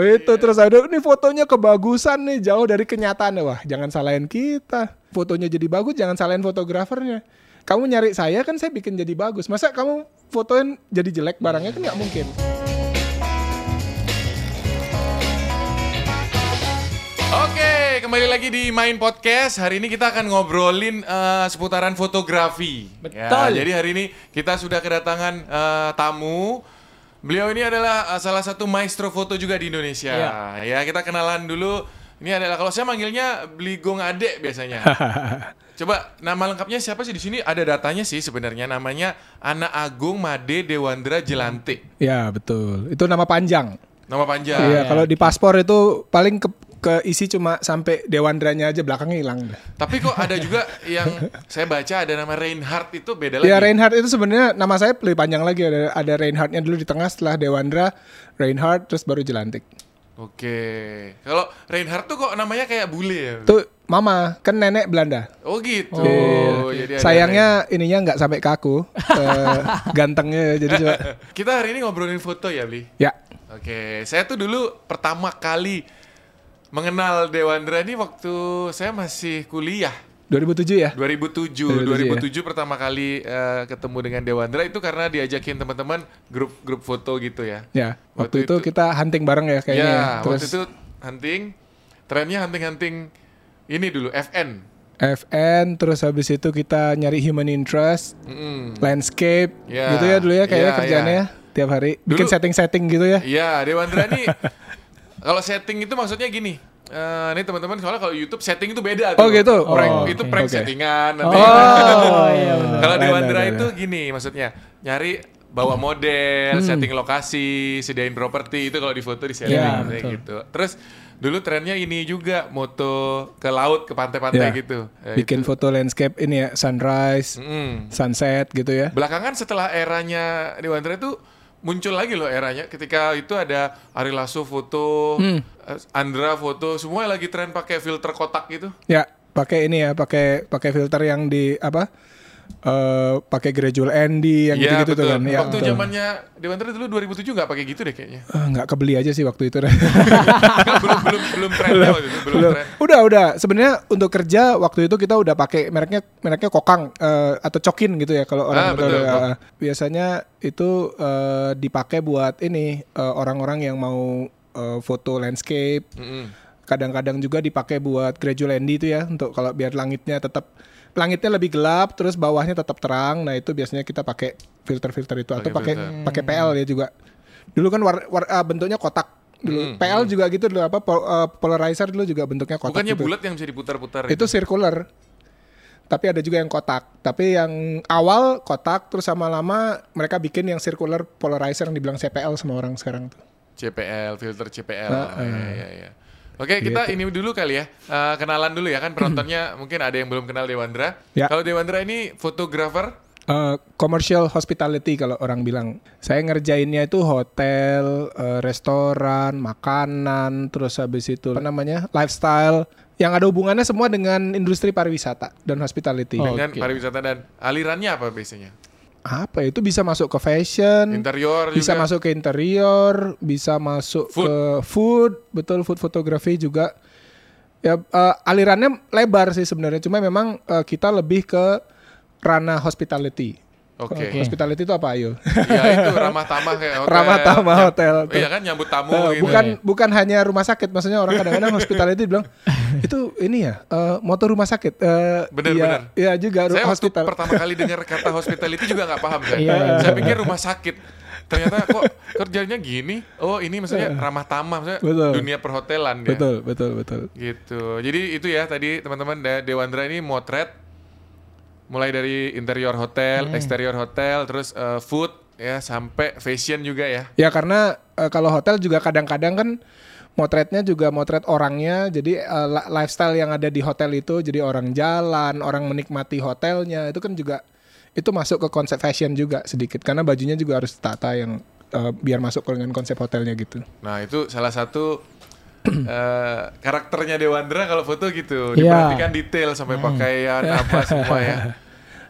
Oh, itu terus ada ini fotonya kebagusan nih jauh dari kenyataan wah jangan salahin kita fotonya jadi bagus jangan salahin fotografernya kamu nyari saya kan saya bikin jadi bagus masa kamu fotoin jadi jelek barangnya kan nggak mungkin Oke, kembali lagi di Main Podcast. Hari ini kita akan ngobrolin eh, seputaran fotografi. Ya, Betul. jadi hari ini kita sudah kedatangan eh, tamu. Beliau ini adalah eh, salah satu maestro foto juga di Indonesia. Ya, kita kenalan dulu. Ini adalah kalau saya manggilnya Bligong Ade biasanya. Coba nama lengkapnya siapa sih di sini? Ada datanya sih sebenarnya namanya Ana Agung Made Dewandra Jelante. ya betul itu nama panjang Nama panjang. Iya, kalau di paspor itu paling ke keisi cuma sampai Dewandranya aja belakangnya hilang. Tapi kok ada juga yang saya baca ada nama Reinhardt itu beda Ya lagi. Reinhardt itu sebenarnya nama saya lebih panjang lagi ada ada Reinhardtnya dulu di tengah setelah Dewandra, Reinhardt terus baru Jelantik. Oke. Kalau Reinhardt tuh kok namanya kayak bule ya? Itu mama kan nenek Belanda. Oh gitu. Jadi ada Sayangnya ininya nggak sampai ke aku eh, gantengnya jadi coba. Kita hari ini ngobrolin foto ya, Bli. Ya. Oke, saya tuh dulu pertama kali mengenal Dewandra ini waktu saya masih kuliah. 2007 ya? 2007, 2007 2007 pertama kali eh, ketemu dengan Dewandra itu karena diajakin teman-teman grup grup foto gitu ya. Ya. Waktu Waktu, itu, itu- kita hunting bareng ya kayaknya. ya, ya. waktu Terus itu hunting, trennya hunting-hunting ini dulu FN. FN terus habis itu kita nyari human interest, Mm-mm. landscape Ya, gitu ya dulu ya kayaknya ya, kerjaannya ya. ya. tiap hari bikin setting-setting gitu ya. Iya, Dewandra nih kalau setting itu maksudnya gini. Eh, ini teman-teman soalnya kalau YouTube setting itu beda tuh. Oh, gitu? Prank, Oh, itu prank Oke. settingan nanti. Oh, iya benar. kalau Dewandra lain, itu gini maksudnya nyari bawa model, setting lokasi, sediain properti itu kalau di foto di setting Iya, kayak betul. gitu. Terus dulu trennya ini juga moto ke laut, ke pantai-pantai Ya. gitu. Ya, Bikin foto landscape ini ya sunrise, Mm. sunset gitu ya. Belakangan setelah eranya Dewandra itu muncul lagi loh eranya ketika itu ada Ari Lasso foto, Hmm. eh, Andra foto, semua lagi tren pakai filter kotak gitu. Ya, pakai ini ya, pakai pakai filter yang di apa? Eh pakai gradual Andy yang Iya, gitu-gitu tuh kan. Ya, waktu zamannya Dewandra dulu 2007 nggak pakai gitu deh kayaknya. Eh, nggak kebeli aja sih waktu itu. belum belum belum trennya waktu itu, belum Belum. tren. Udah udah. Sebenarnya untuk kerja waktu itu kita udah pakai mereknya mereknya Kokang eh, atau Cokin gitu ya kalau orang Ah, betul, betul. biasanya itu eh, dipakai buat ini orang-orang yang mau eh, foto landscape. Mm-mm. Kadang-kadang juga dipakai buat gradual Andy itu ya untuk kalau biar langitnya tetap langitnya lebih gelap terus bawahnya tetap terang. Nah, itu biasanya kita pakai filter-filter itu atau Pakai pakai PL ya juga. Dulu kan war, war- ah, bentuknya kotak dulu. Hmm, PL juga gitu dulu apa pol- eh, polarizer dulu juga bentuknya kotak Bukannya gitu. bulat yang bisa diputar-putar Itu circular. Tapi ada juga yang kotak. Tapi yang awal kotak terus sama lama mereka bikin yang circular polarizer yang dibilang CPL sama orang sekarang tuh. CPL, filter CPL. Ah, Iya, iya, iya. Oke, kita Gitu. ini dulu kali ya. Eh, kenalan dulu ya kan penontonnya mungkin ada yang belum kenal Dewandra. Ya. Kalau Dewandra ini fotografer, Eh, commercial hospitality kalau orang bilang. Saya ngerjainnya itu hotel, eh, restoran, makanan, terus habis itu apa namanya lifestyle yang ada hubungannya semua dengan industri pariwisata dan hospitality. Oh. dengan Oke. pariwisata dan alirannya apa biasanya? Apa itu bisa masuk ke fashion, Interior bisa juga. masuk ke interior, bisa masuk Food. ke food, betul food photography juga. Ya eh, alirannya lebar sih sebenarnya, cuma memang eh, kita lebih ke ranah hospitality. Oke. Hospitality itu apa ayo? Iya itu ramah tamah kayak hotel. Ramah tamah hotel. Iya kan nyambut tamu Eh, gitu. bukan bukan hanya rumah sakit, maksudnya orang kadang-kadang hospitality bilang itu ini ya eh, motor rumah sakit. Eh, Bener, iya, bener. Iya juga Saya waktu pertama kali dengar kata hospitality juga nggak paham saya. Iya, iya. Saya pikir rumah sakit. Ternyata kok kerjanya gini? Oh ini maksudnya ramah tamah, maksudnya Betul. dunia perhotelan dia. Betul, betul, betul. Gitu. Jadi itu ya tadi teman-teman Dewandra ini motret mulai dari interior hotel, eksterior hotel, terus eh, food ya sampai fashion juga ya. Ya karena eh, kalau hotel juga kadang-kadang kan motretnya juga motret orangnya, jadi li- lifestyle yang ada di hotel itu, jadi orang jalan, orang menikmati hotelnya, itu kan juga itu masuk ke konsep fashion juga sedikit, karena bajunya juga harus tata yang eh, biar masuk ke dengan konsep hotelnya gitu. Nah itu salah satu eh, karakternya Dewandra kalau foto gitu, Iya. diperhatikan detail sampai pakaian apa semua ya.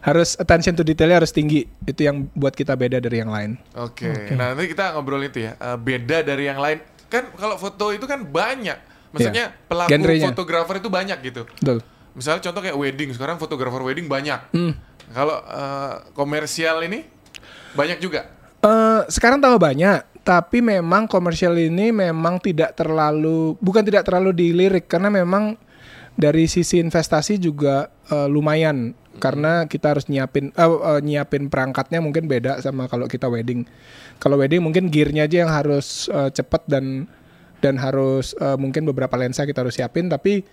Harus attention to detailnya harus tinggi, itu yang buat kita beda dari yang lain. Oke, nah nanti kita ngobrol itu ya. Eh, beda dari yang lain. kan kalau foto itu kan banyak. Maksudnya Iya. pelaku Genrenya. fotografer itu banyak gitu. Betul. Misalnya contoh kayak wedding, sekarang fotografer wedding banyak. Hmm. Kalau eh, komersial ini banyak juga. Eh, sekarang tambah banyak, tapi memang komersial ini memang tidak terlalu bukan tidak terlalu dilirik karena memang dari sisi investasi juga eh, lumayan. Karena kita harus nyiapin eh, eh, nyiapin perangkatnya mungkin beda sama kalau kita wedding. Kalau wedding mungkin gearnya aja yang harus eh, cepat dan dan harus eh, mungkin beberapa lensa kita harus siapin. Tapi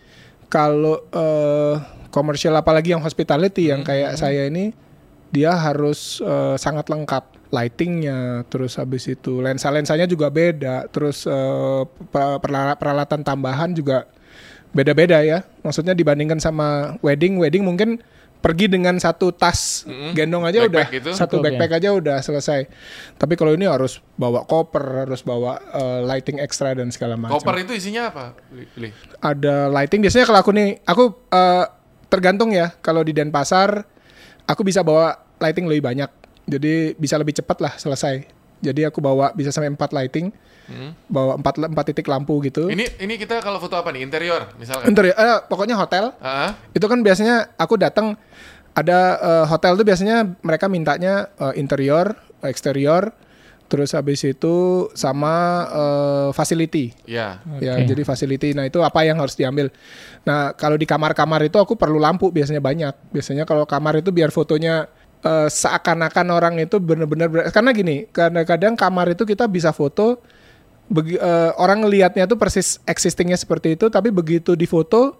kalau eh, komersial apalagi yang hospitality yang kayak saya ini dia harus eh, sangat lengkap lightingnya terus habis itu lensa lensanya juga beda terus perala- peralatan tambahan juga beda-beda ya maksudnya dibandingkan sama wedding wedding mungkin pergi dengan satu tas gendong aja Backpack udah gitu? satu backpack aja udah selesai tapi kalau ini harus bawa koper harus bawa eh, lighting ekstra dan segala macam Koper itu isinya apa? Li? ada lighting biasanya kalau aku nih aku eh, tergantung ya kalau di Denpasar aku bisa bawa lighting lebih banyak jadi bisa lebih cepat lah selesai jadi aku bawa bisa sampai 4 lighting bawa empat empat titik lampu gitu Ini ini kita kalau foto apa nih? Interior misalkan. Interior, eh, pokoknya hotel Ah, itu kan biasanya aku datang ada eh, hotel tuh biasanya mereka mintanya eh, interior eksterior terus habis itu sama eh, facility ya. Ya, Oke. jadi facility. Nah, itu apa yang harus diambil. Nah, kalau di kamar-kamar itu aku perlu lampu biasanya banyak. Biasanya kalau kamar itu biar fotonya eh, seakan-akan orang itu benar-benar karena gini, kadang-kadang kamar itu kita bisa foto begi- eh, orang ngelihatnya tuh persis existingnya seperti itu, tapi begitu difoto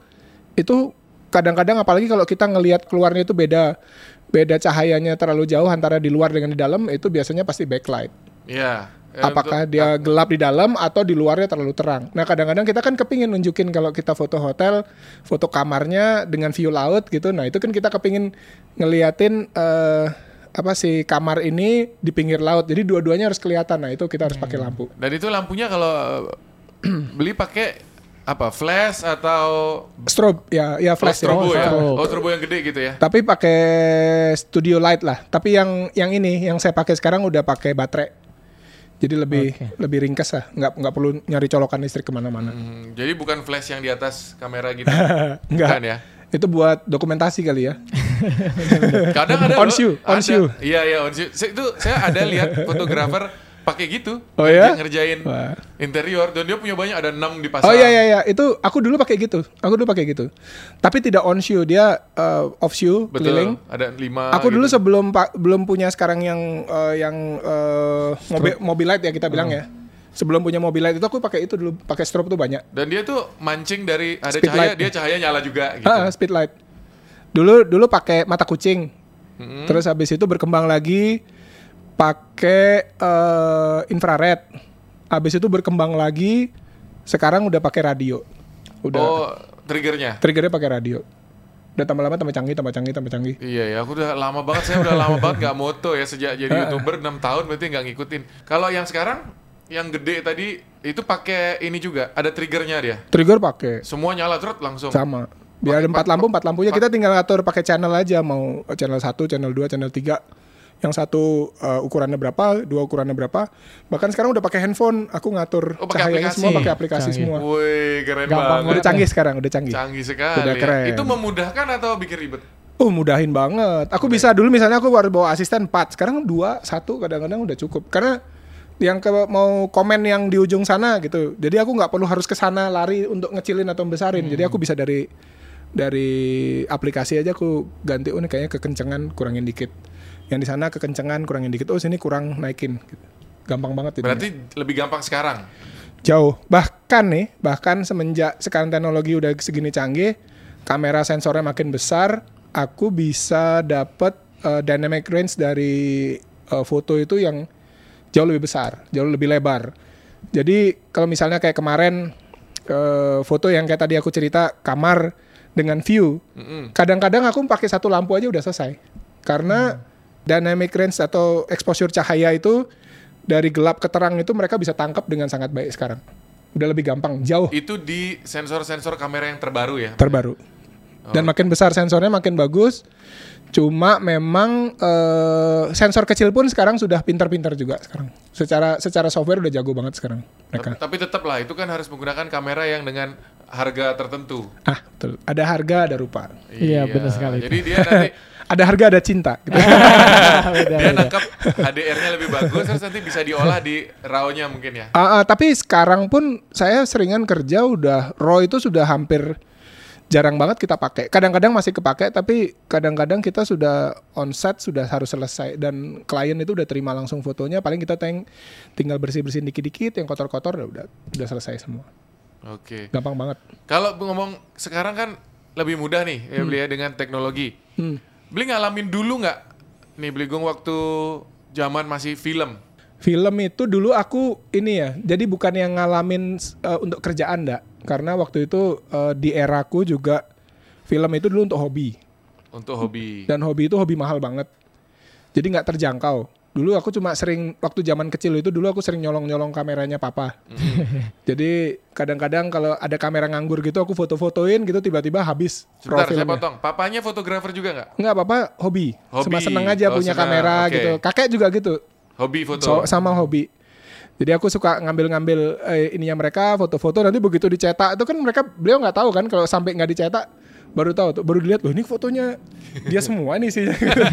itu kadang-kadang apalagi kalau kita ngelihat keluarnya itu beda beda cahayanya terlalu jauh antara di luar dengan di dalam itu biasanya pasti backlight Iya. Eh, apakah untuk- dia gelap di dalam atau di luarnya terlalu terang. Nah kadang-kadang kita kan kepingin nunjukin kalau kita foto hotel, foto kamarnya dengan view laut gitu. Nah itu kan kita kepingin ngeliatin eh, apa sih kamar ini di pinggir laut. Jadi dua-duanya harus kelihatan. Nah itu kita harus pakai lampu. Dan itu lampunya kalau eh, beli pakai apa? Flash atau Strobe ya, ya flash ya. strobo ya? strobo. Oh, strobo yang gede gitu ya. Tapi pakai studio light lah. Tapi yang yang ini yang saya pakai sekarang udah pakai baterai. Jadi lebih Oke. lebih ringkas lah. Nggak nggak perlu nyari colokan listrik ke mana-mana. Hmm, jadi bukan flash yang di atas kamera gitu. Enggak. Bukan ya. Itu buat dokumentasi kali ya. Kadang ada On you, on you. Iya iya on you. Saya, itu saya ada lihat fotografer pakai gitu. Oh ya? ngerja- Ngerjain Wah. interior dan dia punya banyak ada enam di pasar. Oh iya iya iya, itu aku dulu pakai gitu. Aku dulu pakai gitu. Tapi tidak on shoe, dia uh, off shoe Betul. keliling. Ada lima. Aku dulu gitu. sebelum pa- belum punya sekarang yang uh, yang uh, mobil mobilite ya kita bilang ya. Sebelum punya mobilite itu aku pakai itu dulu, pakai strobe tuh banyak. Dan dia tuh mancing dari ada Speed cahaya, light. dia cahaya nyala juga gitu. Ah, speed light. Dulu dulu pakai mata kucing. Mm-mm. Terus habis itu berkembang lagi pakai uh, infrared. Habis itu berkembang lagi sekarang udah pakai radio. Udah Oh, triggernya. triggernya pakai radio. Udah tambah lama tambah canggih, tambah canggih, tambah canggih. Iya ya, aku udah lama banget saya udah lama banget nggak moto ya sejak jadi youtuber 6 tahun berarti nggak ngikutin. Kalau yang sekarang yang gede tadi itu pakai ini juga ada triggernya dia. Trigger pakai Semua nyala terus langsung. sama. Biar ada empat- lampu, empat lampunya kita tinggal atur pakai channel aja mau channel 1, channel 2, channel 3. Yang satu uh, ukurannya berapa, dua ukurannya berapa. Bahkan sekarang udah pakai handphone, aku ngatur Oh, pakai cahayanya aplikasi. semua pakai aplikasi Canggih. semua. Woi, keren Gampang banget. Udah canggih sekarang, udah canggih. Canggih sekali. Udah ya. keren. Itu memudahkan atau bikin ribet? Oh mudahin banget. Aku bisa dulu misalnya aku baru bawa asisten 4, sekarang 2, 1 kadang-kadang udah cukup. Karena yang ke mau komen yang di ujung sana gitu. Jadi aku nggak perlu harus ke sana lari untuk ngecilin atau besarin. Jadi aku bisa dari dari aplikasi aja aku ganti oh ini kayaknya kekencengan kurangin dikit. Yang di sana kekencengan kurangin dikit. Oh sini kurang naikin. Gitu. Gampang banget itu. Berarti lebih gampang sekarang. Jauh. Bahkan nih, bahkan semenjak sekarang teknologi udah segini canggih, kamera sensornya makin besar, aku bisa dapat uh, dynamic range dari uh, foto itu yang jauh lebih besar, jauh lebih lebar. Jadi kalau misalnya kayak kemarin uh, foto yang kayak tadi aku cerita kamar dengan view, kadang-kadang aku pakai satu lampu aja udah selesai. Karena dynamic range atau exposure cahaya itu dari gelap ke terang itu mereka bisa tangkap dengan sangat baik sekarang. Udah lebih gampang, jauh Itu di sensor-sensor kamera yang terbaru ya. terbaru. Dan makin besar sensornya makin bagus. Cuma memang eh, sensor kecil pun sekarang sudah pintar-pintar juga sekarang. Secara secara software udah jago banget sekarang mereka. Tapi tetap lah itu kan harus menggunakan kamera yang dengan harga tertentu. Ah, betul. Ada harga, ada rupa. Iya, benar sekali. Jadi dia nanti Ada harga, ada cinta. Gitu. Beda, dia beda. nangkap HDR-nya lebih bagus terus nanti bisa diolah di RAW-nya mungkin ya. Ah, ah, tapi sekarang pun saya seringan kerja udah RAW itu sudah hampir jarang banget kita pakai. Kadang-kadang masih kepake, tapi kadang-kadang kita sudah on set sudah harus selesai dan klien itu udah terima langsung fotonya. Paling kita teng tinggal bersih-bersihin dikit-dikit, yang kotor-kotor udah udah udah selesai semua. Oke. Gampang banget. Kalau ngomong sekarang kan lebih mudah nih ya beli ya dengan teknologi. Hmm. Beli ngalamin dulu nggak nih beli gong waktu zaman masih film? Film itu dulu aku ini ya, jadi bukan yang ngalamin uh, untuk kerjaan enggak. Karena waktu itu uh, di eraku juga film itu dulu untuk hobi. Untuk hobi. Dan hobi itu hobi mahal banget. Jadi nggak terjangkau. Dulu aku cuma sering waktu zaman kecil itu dulu aku sering nyolong-nyolong kameranya papa. Jadi kadang-kadang kalau ada kamera nganggur gitu aku foto-fotoin gitu tiba-tiba habis Sebentar saya filmnya. potong. Papanya fotografer juga nggak? Nggak apa-apa, hobi. Hobi. Cuma seneng aja Oh, punya senang. kamera Oke. gitu. Kakek juga gitu. Hobi foto. So- sama hobi. Jadi aku suka ngambil-ngambil eh, ininya mereka foto-foto nanti begitu dicetak itu kan mereka beliau nggak tahu kan kalau sampai nggak dicetak baru tahu tuh baru dilihat loh ini fotonya dia semua nih sih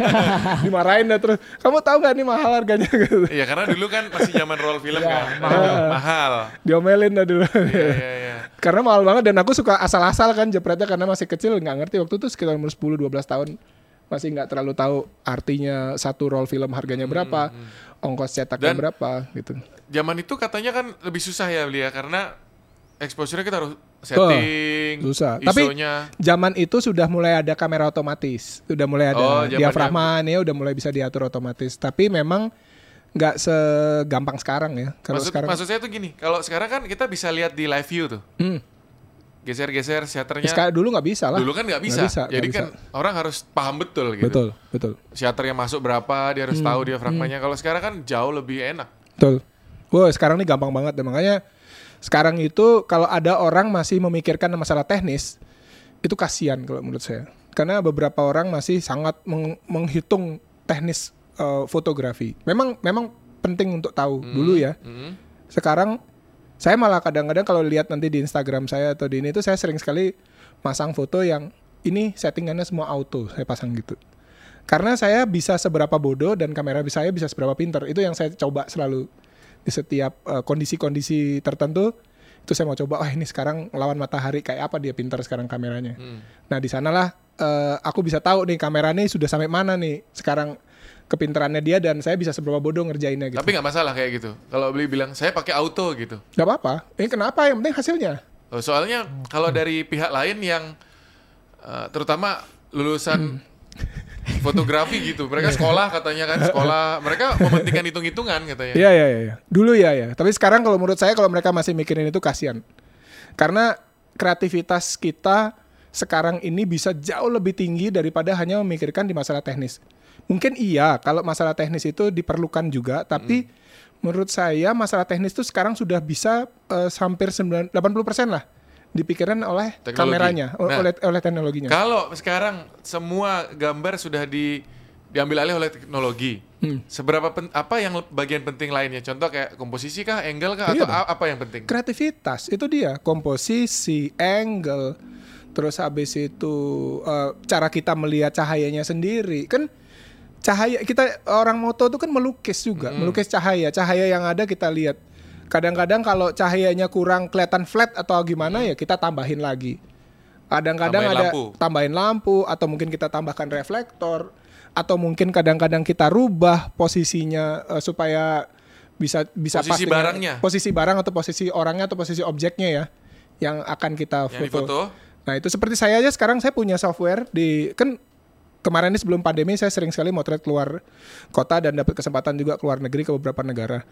dimarahin dah terus kamu tahu nggak nih mahal harganya gitu. Iya karena dulu kan masih zaman roll film Iya, kan. Mahal. mahal. diomelin dah dulu Iya iya iya. karena mahal banget dan aku suka asal-asal kan jepretnya karena masih kecil nggak ngerti waktu itu sekitar umur 10 12 tahun masih nggak terlalu tahu artinya satu roll film harganya berapa ongkos cetaknya Dan- berapa gitu Zaman itu katanya kan lebih susah ya beli ya karena exposure-nya kita harus setting, susah. Tapi zaman itu sudah mulai ada kamera otomatis, sudah mulai ada Oh, diafragma ya udah mulai bisa diatur otomatis. Tapi memang nggak segampang sekarang ya. Kalau Maksud, sekarang, maksud saya tuh gini, kalau sekarang kan kita bisa lihat di live view tuh. Hmm. Geser-geser shutternya. sekarang dulu nggak bisa lah. Dulu kan nggak bisa. Nggak Jadi nggak kan orang harus paham betul gitu. betul, betul, Shutternya masuk berapa, dia harus tahu Hmm. diafragmanya. Kalau sekarang kan jauh lebih enak. betul. Wah sekarang ini gampang banget, dan makanya sekarang itu kalau ada orang masih memikirkan masalah teknis, itu kasihan kalau menurut saya. Karena beberapa orang masih sangat meng- menghitung teknis eh, fotografi. Memang memang penting untuk tahu dulu ya. Hmm. sekarang saya malah kadang-kadang kalau lihat nanti di Instagram saya atau di ini itu saya sering sekali masang foto yang ini settingannya semua auto saya pasang gitu karena saya bisa seberapa bodoh dan kamera saya bisa seberapa pinter itu yang saya coba selalu di setiap eh, kondisi-kondisi tertentu itu saya mau coba oh ini sekarang lawan matahari kayak apa dia pinter sekarang kameranya nah di sanalah eh, aku bisa tahu nih kamera nih sudah sampai mana nih sekarang kepinterannya dia dan saya bisa seberapa bodoh ngerjainnya gitu Tapi nggak masalah kayak gitu. Kalau beli bilang saya pakai auto gitu. Gak apa-apa. Ini kenapa? Yang penting hasilnya. Oh, soalnya kalau Hmm. dari pihak lain yang eh, terutama lulusan Hmm. Fotografi gitu, mereka sekolah katanya kan sekolah, mereka mementingkan hitung-hitungan katanya. Iya, iya, iya. Dulu ya, ya. Tapi sekarang kalau menurut saya kalau mereka masih mikirin itu kasihan. Karena kreativitas kita sekarang ini bisa jauh lebih tinggi daripada hanya memikirkan di masalah teknis. Mungkin iya, kalau masalah teknis itu diperlukan juga, tapi menurut saya masalah teknis itu sekarang sudah bisa eh, hampir 9, 80% lah dipikirkan oleh Teknologi. kameranya, Nah. oleh oleh teknologinya. Kalau sekarang semua gambar sudah di diambil alih oleh teknologi, Hmm. seberapa pen- apa yang bagian penting lainnya? Contoh kayak komposisi kah, angle kah, Iya atau a- apa yang penting? kreativitas itu dia komposisi angle terus habis itu eh, cara kita melihat cahayanya sendiri kan cahaya kita orang moto itu kan melukis juga melukis cahaya cahaya yang ada kita lihat kadang-kadang kalau cahayanya kurang kelihatan flat atau gimana ya kita tambahin lagi kadang-kadang Tambahin ada lampu. tambahin lampu atau mungkin kita tambahkan reflektor atau mungkin kadang-kadang kita rubah posisinya eh, supaya bisa bisa Posisi dengan- barangnya. posisi barang atau posisi orangnya atau posisi objeknya ya yang akan kita Yang foto. Nah itu seperti saya aja sekarang saya punya software di kan kemarin ini sebelum pandemi saya sering sekali motret keluar kota dan dapat kesempatan juga keluar negeri ke beberapa negara.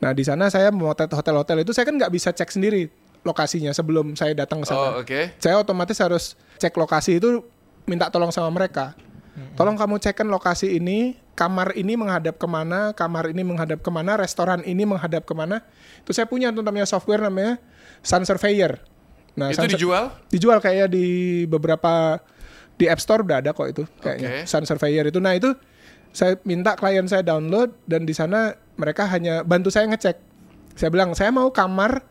Nah di sana saya motret hotel-hotel itu saya kan nggak bisa cek sendiri lokasinya sebelum saya datang ke sana. Oh, oke. Saya otomatis harus cek lokasi itu minta tolong sama mereka. Tolong kamu cekkan lokasi ini, kamar ini menghadap ke mana, kamar ini menghadap ke mana, restoran ini menghadap ke mana. Itu saya punya tuh namanya software namanya Sun Surveyor. Nah, Itu Sun dijual? dijual kayak di beberapa Di App Store udah ada kok itu kayaknya. Oke. Sun Surveyor itu. Nah, itu saya minta klien saya download dan di sana mereka hanya bantu saya ngecek. Saya bilang, "Saya mau kamar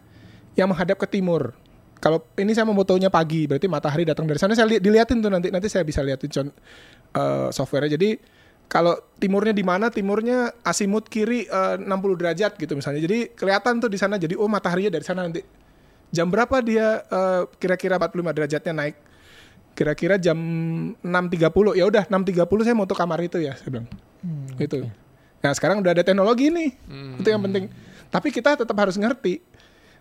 yang menghadap ke timur." Kalau ini saya mau fotonya pagi, berarti matahari datang dari sana. Saya li- diliatin tuh nanti nanti saya bisa liatin con- eh, softwarenya. Jadi kalau timurnya di mana? Timurnya asimut kiri eh, 60 derajat gitu misalnya. Jadi kelihatan tuh di sana. Jadi oh mataharinya dari sana nanti. Jam berapa dia eh, kira-kira 45 derajatnya naik? Kira-kira jam 6.30. Ya udah 6.30 saya mau tuh kamar itu ya, saya bilang. Itu. Nah, sekarang udah ada teknologi nih. Itu yang penting. Tapi kita tetap harus ngerti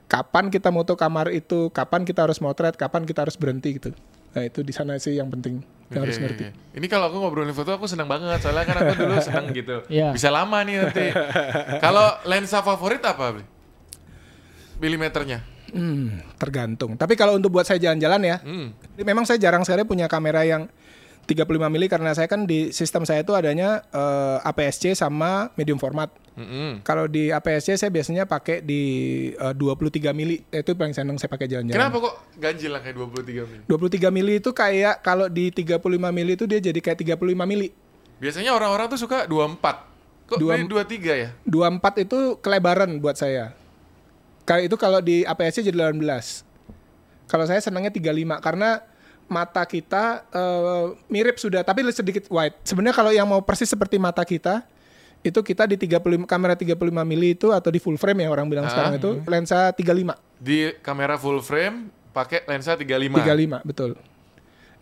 kapan kita moto kamar itu, kapan kita harus motret, kapan kita harus berhenti gitu. Nah, itu di sana sih yang penting. Yang harus Oke, ngerti. oke. Ini kalau aku ngobrolin foto aku senang banget soalnya kan aku dulu senang gitu. Iya. Bisa lama nih nanti. kalau lensa favorit apa, Bli? Milimeternya. Hmm, tergantung. Tapi kalau untuk buat saya jalan-jalan ya, Hmm. memang saya jarang sekali punya kamera yang 35 mili karena saya kan di sistem saya itu adanya eh, APS-C sama medium format. Mm-mm. Kalau di APS-C saya biasanya pakai di eh, 23 mili. Itu paling seneng saya pakai jalan-jalan. Kenapa kok ganjil lah kayak 23 mili? 23 mili itu kayak kalau di 35 mili itu dia jadi kayak 35 mili. Biasanya orang-orang tuh suka 24. Kok Dua- beli 23 ya? 24 itu kelebaran buat saya. Kayak itu kalau di APS-C jadi 18. Kalau saya senangnya 35 karena mata kita eh, mirip sudah tapi sedikit wide. Sebenarnya kalau yang mau persis seperti mata kita itu kita di 35 kamera 35 mili itu atau di full frame ya orang bilang Ah. sekarang itu lensa 35. Di kamera full frame pakai lensa 35. 35 betul.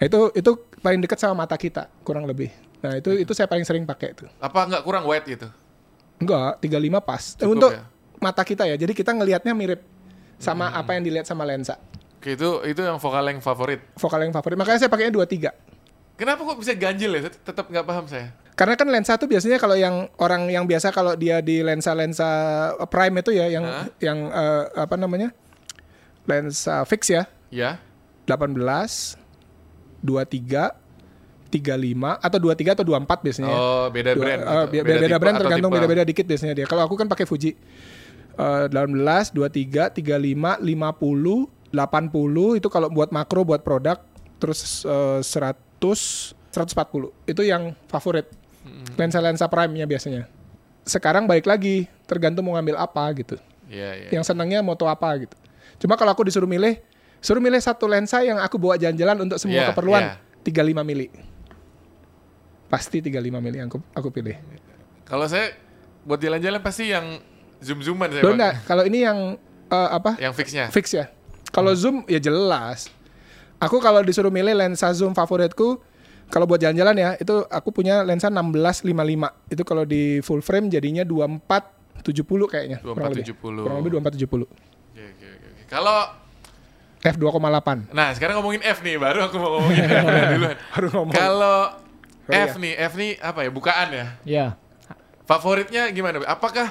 Itu itu paling dekat sama mata kita kurang lebih. Nah, itu itu saya paling sering pakai itu. Apa nggak kurang wide gitu? Enggak, 35 pas. Cukup untuk ya? Mata kita ya. Jadi kita ngelihatnya mirip sama apa yang dilihat sama lensa. Oke, itu itu yang vokal yang favorit. Vokal yang favorit. Makanya saya pakainya 23. Kenapa kok bisa ganjil ya? Tetap nggak paham saya. Karena kan lensa tuh biasanya kalau yang orang yang biasa kalau dia di lensa-lensa prime itu ya yang Hah? yang eh, apa namanya? lensa fix ya. Ya. 18 23 35 atau 23 atau 24 biasanya. Oh, beda Dua- brand. eh, atau beda, beda tipe brand tergantung beda-beda dikit biasanya dia. Kalau aku kan pakai Fuji. Eh 18, 23, 35, 50, 80 itu kalau buat makro buat produk terus eh, 100, 140. Itu yang favorit. Lensa-lensa prime-nya biasanya. Sekarang balik lagi, tergantung mau ngambil apa gitu. Iya, iya. Yang senangnya moto apa gitu. Cuma kalau aku disuruh milih, suruh milih satu lensa yang aku bawa jalan-jalan untuk semua Iya, keperluan, iya. 35 mili. Pasti 35 mili yang aku, aku pilih. Kalau saya buat jalan-jalan pasti yang zoom-zooman saya Loh, pakai. enggak, kalau ini yang eh, apa? Yang fixnya. Fix ya. Kalau zoom ya jelas. Aku kalau disuruh milih lensa zoom favoritku kalau buat jalan-jalan ya, itu aku punya lensa 1655. Itu kalau di full frame jadinya 2470 kayaknya. kurang lebih. 2470. Kurang lebih 2470. Oke, oke, oke. Kalau F2,8. nah sekarang ngomongin F nih, baru aku mau ngomongin F duluan. Baru ngomong. Kalau Oh, iya. F nih, F nih apa ya? Bukaan ya. Ya. Favoritnya gimana? Apakah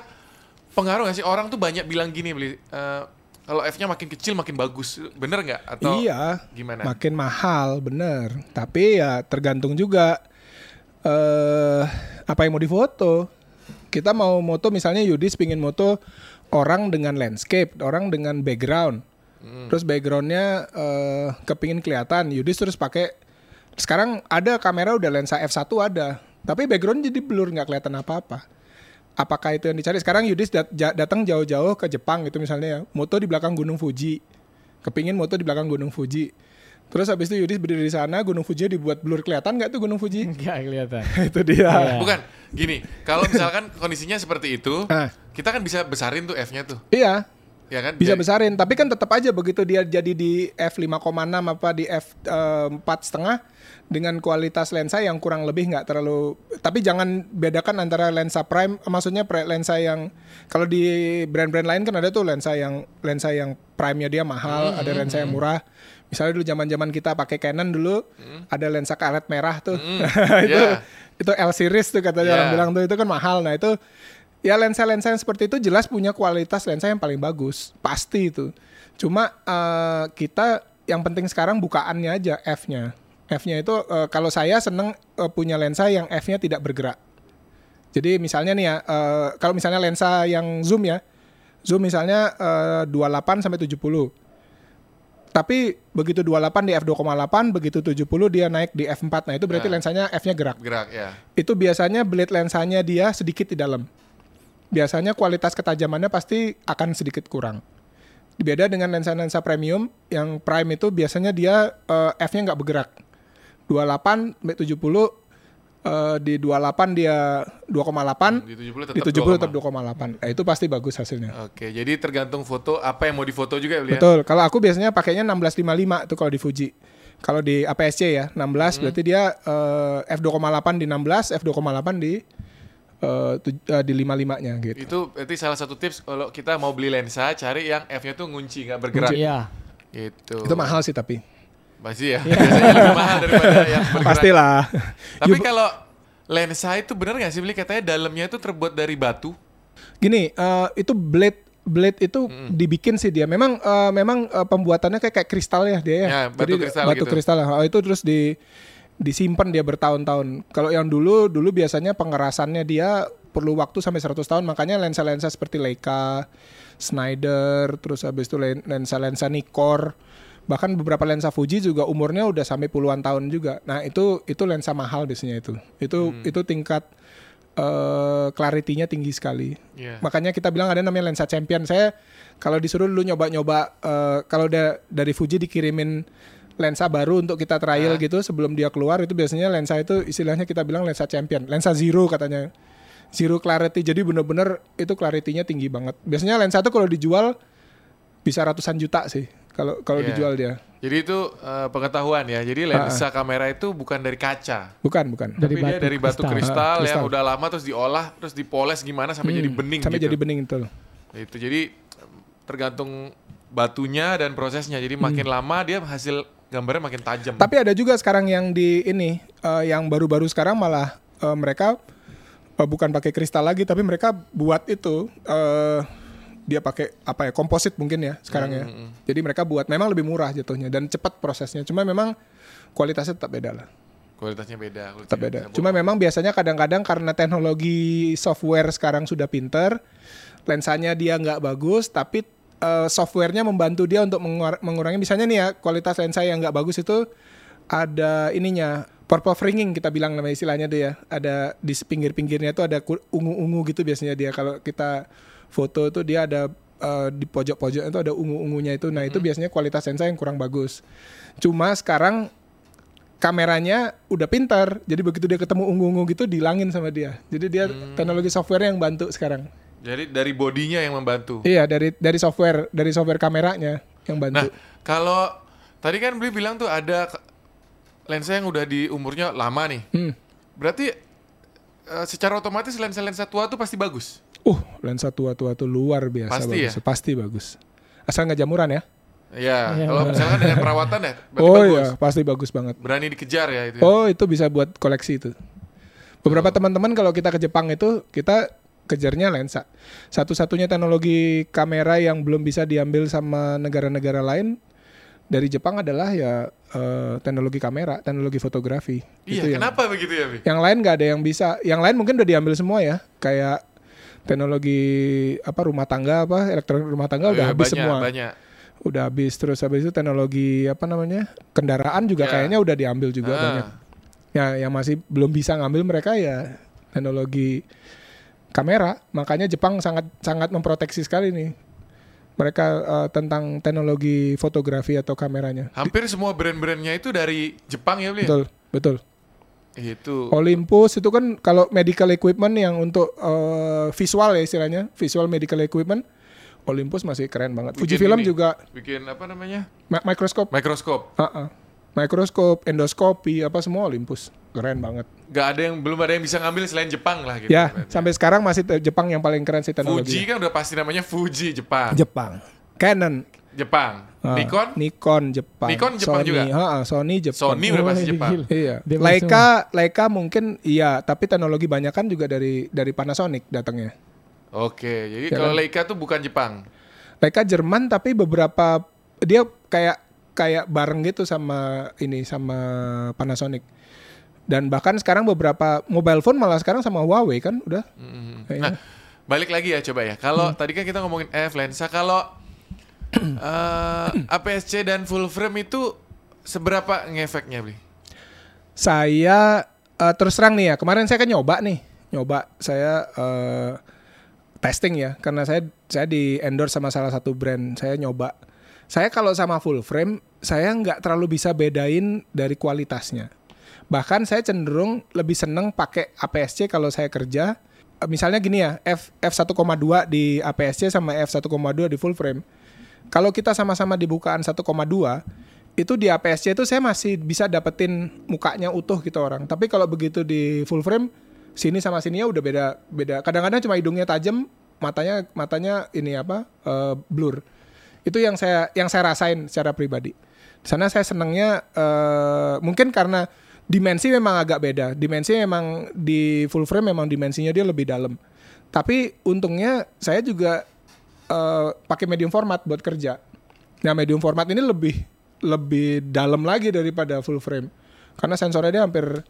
pengaruh nggak sih orang tuh banyak bilang gini beli eh, kalau F-nya makin kecil makin bagus, bener nggak? Atau iya. gimana? Makin mahal, bener. Tapi ya tergantung juga eh apa yang mau difoto. Kita mau moto misalnya Yudis pingin moto orang dengan landscape, orang dengan background. Terus backgroundnya eh kepingin kelihatan. Yudis terus pakai sekarang ada kamera udah lensa f1 ada, tapi background jadi blur nggak kelihatan apa-apa. Apakah itu yang dicari? Sekarang Yudis dat- datang jauh-jauh ke Jepang gitu misalnya ya, moto di belakang Gunung Fuji, kepingin moto di belakang Gunung Fuji. Terus habis itu Yudis berdiri di sana, Gunung Fuji dibuat blur kelihatan nggak tuh Gunung Fuji? Enggak kelihatan. itu dia. Iya. Bukan, gini. Kalau misalkan kondisinya seperti itu, kita kan bisa besarin tuh F-nya tuh, Iya, ya kan? bisa Jadi- besarin. Tapi kan tetap aja begitu dia jadi di f5,6 apa di f4 setengah dengan kualitas lensa yang kurang lebih nggak terlalu. Tapi jangan bedakan antara lensa prime, maksudnya pre- lensa yang kalau di brand-brand lain kan ada tuh lensa yang lensa yang prime-nya dia mahal, ada lensa yang murah. Misalnya dulu zaman-zaman kita pakai Canon dulu, ada lensa karet merah tuh. itu iya. itu L series tuh katanya Iya. orang bilang tuh itu kan mahal. Nah, itu ya lensa-lensa yang seperti itu jelas punya kualitas lensa yang paling bagus, pasti itu. Cuma eh, kita yang penting sekarang bukaannya aja F-nya. F-nya itu eh, kalau saya seneng eh, punya lensa yang F-nya tidak bergerak. Jadi misalnya nih ya, eh, kalau misalnya lensa yang zoom ya, zoom misalnya eh, 28 sampai 70. Tapi begitu 28 di f2,8, begitu 70 dia naik di f4. Nah, itu berarti Nah. lensanya f-nya gerak. Gerak ya. Itu biasanya blade lensanya dia sedikit di dalam. Biasanya kualitas ketajamannya pasti akan sedikit kurang. Beda dengan lensa-lensa premium yang prime itu biasanya dia eh, f-nya nggak bergerak. 28 sampai 70 eh, di 28 dia 2,8 Di 70 tetap di 70 tetap 2,8. 2,8. Nah, itu pasti bagus hasilnya. Oke, jadi tergantung foto apa yang mau difoto juga ya? Betul. Kalau aku biasanya pakainya 1655 itu kalau di Fuji. Kalau di APS-C ya 16 Hmm. berarti dia eh, f2,8 di 16, f2,8 di eh, eh, di 55-nya gitu. Itu berarti salah satu tips kalau kita mau beli lensa, cari yang F-nya tuh ngunci, nggak bergerak. Iya. Gitu. Itu mahal sih tapi. Pasti ya. Biasanya lebih mahal daripada yang bergerak. Pastilah. Tapi You- kalau lensa itu benar nggak sih beli katanya dalamnya itu terbuat dari batu? Gini, eh, itu blade blade itu dibikin sih dia. Memang eh, memang eh, pembuatannya kayak kayak kristal ya dia ya. Ya, batu kristal batu gitu. kristal. Oh, itu terus di disimpan dia bertahun-tahun. Kalau yang dulu dulu biasanya pengerasannya dia perlu waktu sampai 100 tahun. Makanya lensa-lensa seperti Leica, Snyder, terus habis itu len- lensa-lensa Nikkor, bahkan beberapa lensa Fuji juga umurnya udah sampai puluhan tahun juga. Nah, itu itu lensa mahal biasanya itu. Itu Hmm. itu tingkat eh clarity-nya tinggi sekali. Iya. Makanya kita bilang ada namanya lensa champion. Saya kalau disuruh dulu nyoba-nyoba eh, kalau da- dari Fuji dikirimin lensa baru untuk kita trial Ah. gitu sebelum dia keluar itu biasanya lensa itu istilahnya kita bilang lensa champion, lensa zero katanya. Zero clarity. Jadi bener-bener itu clarity-nya tinggi banget. Biasanya lensa itu kalau dijual bisa ratusan juta sih kalau kalau Iya. dijual dia. Jadi itu eh, pengetahuan ya. Jadi lensa kamera itu bukan dari kaca. Bukan, bukan. Dari tapi dia batu dari batu kristal. kristal, Ah, yang kristal. udah lama terus diolah, terus dipoles gimana sampai jadi bening Sampai gitu. jadi bening itu. Itu jadi tergantung batunya dan prosesnya. Jadi Hmm. makin lama dia hasil gambarnya makin tajam. Tapi ada juga sekarang yang di ini eh, yang baru-baru sekarang malah eh, mereka eh, bukan pakai kristal lagi tapi mereka buat itu eh dia pakai apa ya komposit mungkin ya sekarang ya. Jadi mereka buat memang lebih murah jatuhnya dan cepat prosesnya. Cuma memang kualitasnya tetap beda lah. Kualitasnya beda. kualitasnya Tetap beda. bisa Cuma memang biasanya kadang-kadang karena teknologi software sekarang sudah pinter, lensanya dia nggak bagus tapi eh, softwarenya membantu dia untuk mengur- mengurangi. Misalnya nih ya kualitas lensa yang nggak bagus itu ada ininya purple fringing kita bilang nama istilahnya tuh ya. Ada di pinggir-pinggirnya itu ada ungu-ungu gitu biasanya dia. Kalau kita foto itu dia ada eh, di pojok-pojok itu ada ungu-ungunya itu. Nah itu biasanya kualitas lensa yang kurang bagus. Cuma sekarang kameranya udah pintar. Jadi begitu dia ketemu ungu-ungu gitu dilangin sama dia. Jadi dia teknologi software yang bantu sekarang Jadi dari bodinya yang membantu. iya dari dari software dari software kameranya yang Nah, bantu kalau tadi kan beli bilang tuh ada lensa yang udah di umurnya lama nih. Hmm. Berarti eh, secara otomatis lensa-lensa tua tuh pasti bagus. uh lensa tua-tua tuh luar biasa Pasti bagus ya? pasti bagus asal nggak jamuran ya Iya, Iya. kalau misalkan dengan perawatan ya, berarti oh bagus. iya pasti bagus banget Berani dikejar ya itu. ya? Oh itu bisa buat koleksi itu. Beberapa teman-teman kalau kita ke Jepang itu kita kejarnya lensa. Satu-satunya teknologi kamera yang belum bisa diambil sama negara-negara lain dari Jepang adalah ya eh, teknologi kamera, teknologi fotografi. Iya, Itu yang- kenapa begitu ya, Bi? Yang lain nggak ada yang bisa. Yang lain mungkin udah diambil semua ya. Kayak teknologi apa rumah tangga apa elektronik rumah tangga udah Eh, habis banyak, semua Banyak. udah habis terus habis itu teknologi apa namanya kendaraan juga Ya. kayaknya udah diambil juga Ah. banyak ya yang masih belum bisa ngambil mereka ya teknologi kamera makanya Jepang sangat sangat memproteksi sekali nih mereka eh, tentang teknologi fotografi atau kameranya Hampir semua brand-brandnya itu dari Jepang ya, Bli? betul betul Itu. Olympus itu kan kalau medical equipment yang untuk eh, visual ya istilahnya visual medical equipment Olympus masih keren banget Bikin Fujifilm ini, juga Bikin apa namanya? mi- mikroskop Mikroskop. Heeh. Mikroskop, endoskopi, apa semua Olympus. Keren banget. Gak ada yang belum ada yang bisa ngambil selain Jepang lah gitu. ya, berarti. sampai sekarang masih Jepang yang paling keren sih Fuji teknologi. kan udah pasti namanya Fuji Jepang. Jepang. Canon. Jepang. Ah, Nikon Nikon Jepang. Nikon Jepang Sony, juga? Heeh, Sony Jepang. Sony udah pasti Wah, Jepang. gila. Iya. Leica, Leica mungkin iya, tapi teknologi banyak kan juga dari dari Panasonic datangnya. Oke, jadi Ya kalau kan? Leica tuh bukan Jepang. Leica Jerman tapi beberapa dia kayak kayak bareng gitu sama ini sama Panasonic. Dan bahkan sekarang beberapa mobile phone malah sekarang sama Huawei kan udah. Mhm. Kayaknya. Nah, balik lagi ya coba ya. Kalau tadi kan kita ngomongin F lensa, kalau Eh, APS-C dan full frame itu seberapa ngefeknya, Bli? Saya eh, terus terang nih ya, kemarin saya kan nyoba nih, nyoba saya eh, testing ya, karena saya saya di endorse sama salah satu brand, saya nyoba. Saya kalau sama full frame, saya nggak terlalu bisa bedain dari kualitasnya. Bahkan saya cenderung lebih seneng pakai APS-C kalau saya kerja. Misalnya gini ya, F f1,2 di APS-C sama f1,2 di full frame. Kalau kita sama-sama di bukaan 1,2, itu di APS-C itu saya masih bisa dapetin mukanya utuh gitu orang. Tapi kalau begitu di full frame, sini sama sininya udah beda beda. Kadang-kadang cuma hidungnya tajam, matanya matanya ini apa eh, blur. Itu yang saya yang saya rasain secara pribadi. Di sana saya senangnya eh, mungkin karena dimensi memang agak beda. Dimensi memang di full frame memang dimensinya dia lebih dalam. Tapi untungnya saya juga eh, pakai medium format buat kerja. Nah medium format ini lebih lebih dalam lagi daripada full frame karena sensornya dia hampir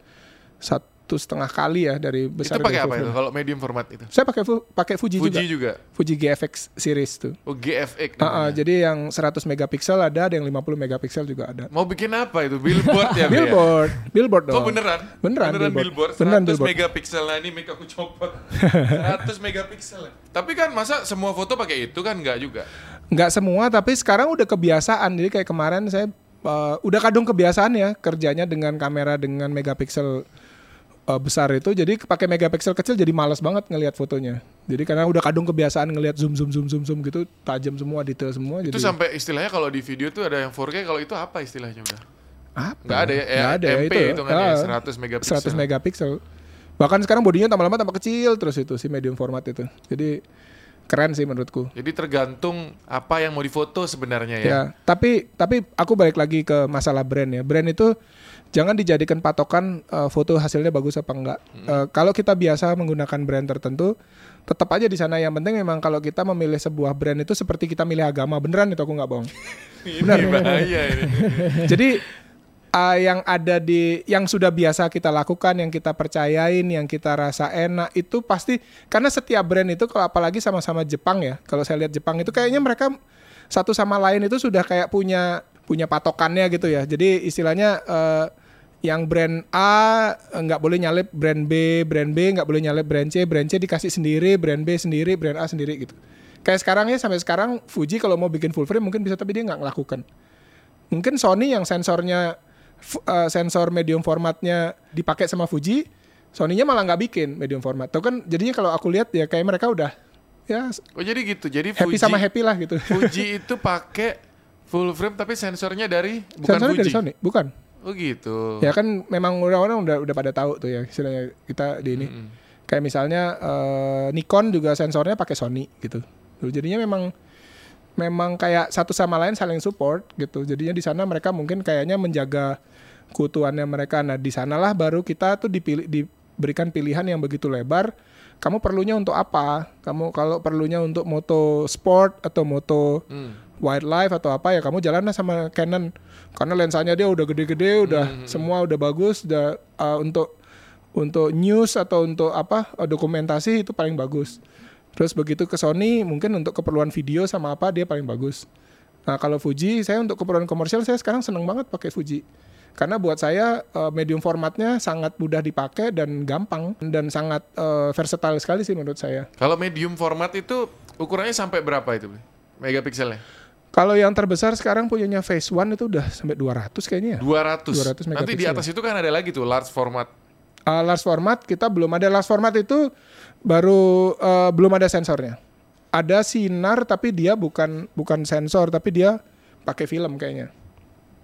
satu setengah kali ya dari besar itu pakai apa itu kalau medium format itu? Saya pakai pakai Fuji, Fuji juga. juga. Fuji GFX series tuh. Oh, GFX. Ah, namanya. jadi yang 100 megapiksel ada, ada yang 50 megapiksel juga ada. Mau bikin apa itu? Billboard ya, Bli, ya? Billboard, billboard dong. Oh beneran? Beneran, billboard. billboard. 100 Beneran billboard. megapiksel. Nah ini mic aku copot. 100 megapiksel. Tapi kan masa semua foto pakai itu kan enggak juga. Nggak semua, tapi sekarang udah kebiasaan. Jadi kayak kemarin saya uh, udah kadung kebiasaan ya kerjanya dengan kamera dengan megapiksel uh, besar itu. Jadi pakai megapiksel kecil jadi males banget ngelihat fotonya. Jadi karena udah kadung kebiasaan ngelihat zoom zoom zoom zoom zoom gitu, tajam semua, detail semua. Itu jadi sampai istilahnya kalau di video tuh ada yang 4K, kalau itu apa istilahnya udah? apa? Nggak ada ya? Nggak Eh, ada ya, MP itu. hitungannya, Ah, 100 megapiksel. 100 megapiksel. Bahkan sekarang bodinya tambah lama tambah kecil terus itu si medium format itu. Jadi keren sih menurutku. Jadi tergantung apa yang mau difoto sebenarnya ya. Ya, tapi tapi aku balik lagi ke masalah brand ya. Brand itu jangan dijadikan patokan eh, foto hasilnya bagus apa enggak. Eh, kalau kita biasa menggunakan brand tertentu, tetap aja di sana yang penting memang kalau kita memilih sebuah brand itu seperti kita milih agama. Beneran itu aku nggak bohong. Benar. bahaya ini. Jadi uh, yang ada di yang sudah biasa kita lakukan, yang kita percayain, yang kita rasa enak itu pasti karena setiap brand itu kalau apalagi sama-sama Jepang ya. Kalau saya lihat Jepang itu kayaknya mereka satu sama lain itu sudah kayak punya punya patokannya gitu ya. Jadi istilahnya uh, yang brand A eh, nggak boleh nyalip brand B, brand B nggak boleh nyalip brand C, brand C dikasih sendiri, brand B sendiri, brand A sendiri gitu. Kayak sekarang ya sampai sekarang Fuji kalau mau bikin full frame mungkin bisa tapi dia nggak ngelakukan. Mungkin Sony yang sensornya eh, sensor medium formatnya dipakai sama Fuji, Sony-nya malah nggak bikin medium format. Tuh kan jadinya kalau aku lihat ya kayak mereka udah ya Oh jadi gitu. Jadi happy Fuji, sama happy lah gitu. Fuji itu pakai full frame tapi sensornya dari bukan Sensornya Fuji. dari Sony, bukan. Oh gitu. Ya kan memang orang-orang udah udah pada tahu tuh ya istilahnya kita di ini. Kayak misalnya eh, Nikon juga sensornya pakai Sony gitu. Jadinya memang memang kayak satu sama lain saling support gitu. Jadinya di sana mereka mungkin kayaknya menjaga keutuhannya mereka. Nah, di sanalah baru kita tuh dipilih diberikan pilihan yang begitu lebar. Kamu perlunya untuk apa? Kamu kalau perlunya untuk moto sport atau moto Hmm. Wildlife atau apa ya kamu jalanlah sama Canon. Karena lensanya dia udah gede-gede udah semua udah bagus udah uh, untuk untuk news atau untuk apa uh, dokumentasi itu paling bagus. Terus begitu ke Sony mungkin untuk keperluan video sama apa dia paling bagus. Nah kalau Fuji saya untuk keperluan komersial saya sekarang seneng banget pakai Fuji. Karena buat saya uh, medium formatnya sangat mudah dipakai dan gampang dan sangat uh, versatile sekali sih menurut saya. Kalau medium format itu ukurannya sampai berapa itu? Megapikselnya? Kalau yang terbesar sekarang punyanya Phase One itu udah sampai 200 kayaknya ya. 200. 200 Nanti di atas itu kan ada lagi tuh large format. Uh, large format kita belum ada large format itu baru uh, belum ada sensornya. Ada sinar tapi dia bukan bukan sensor tapi dia pakai film kayaknya.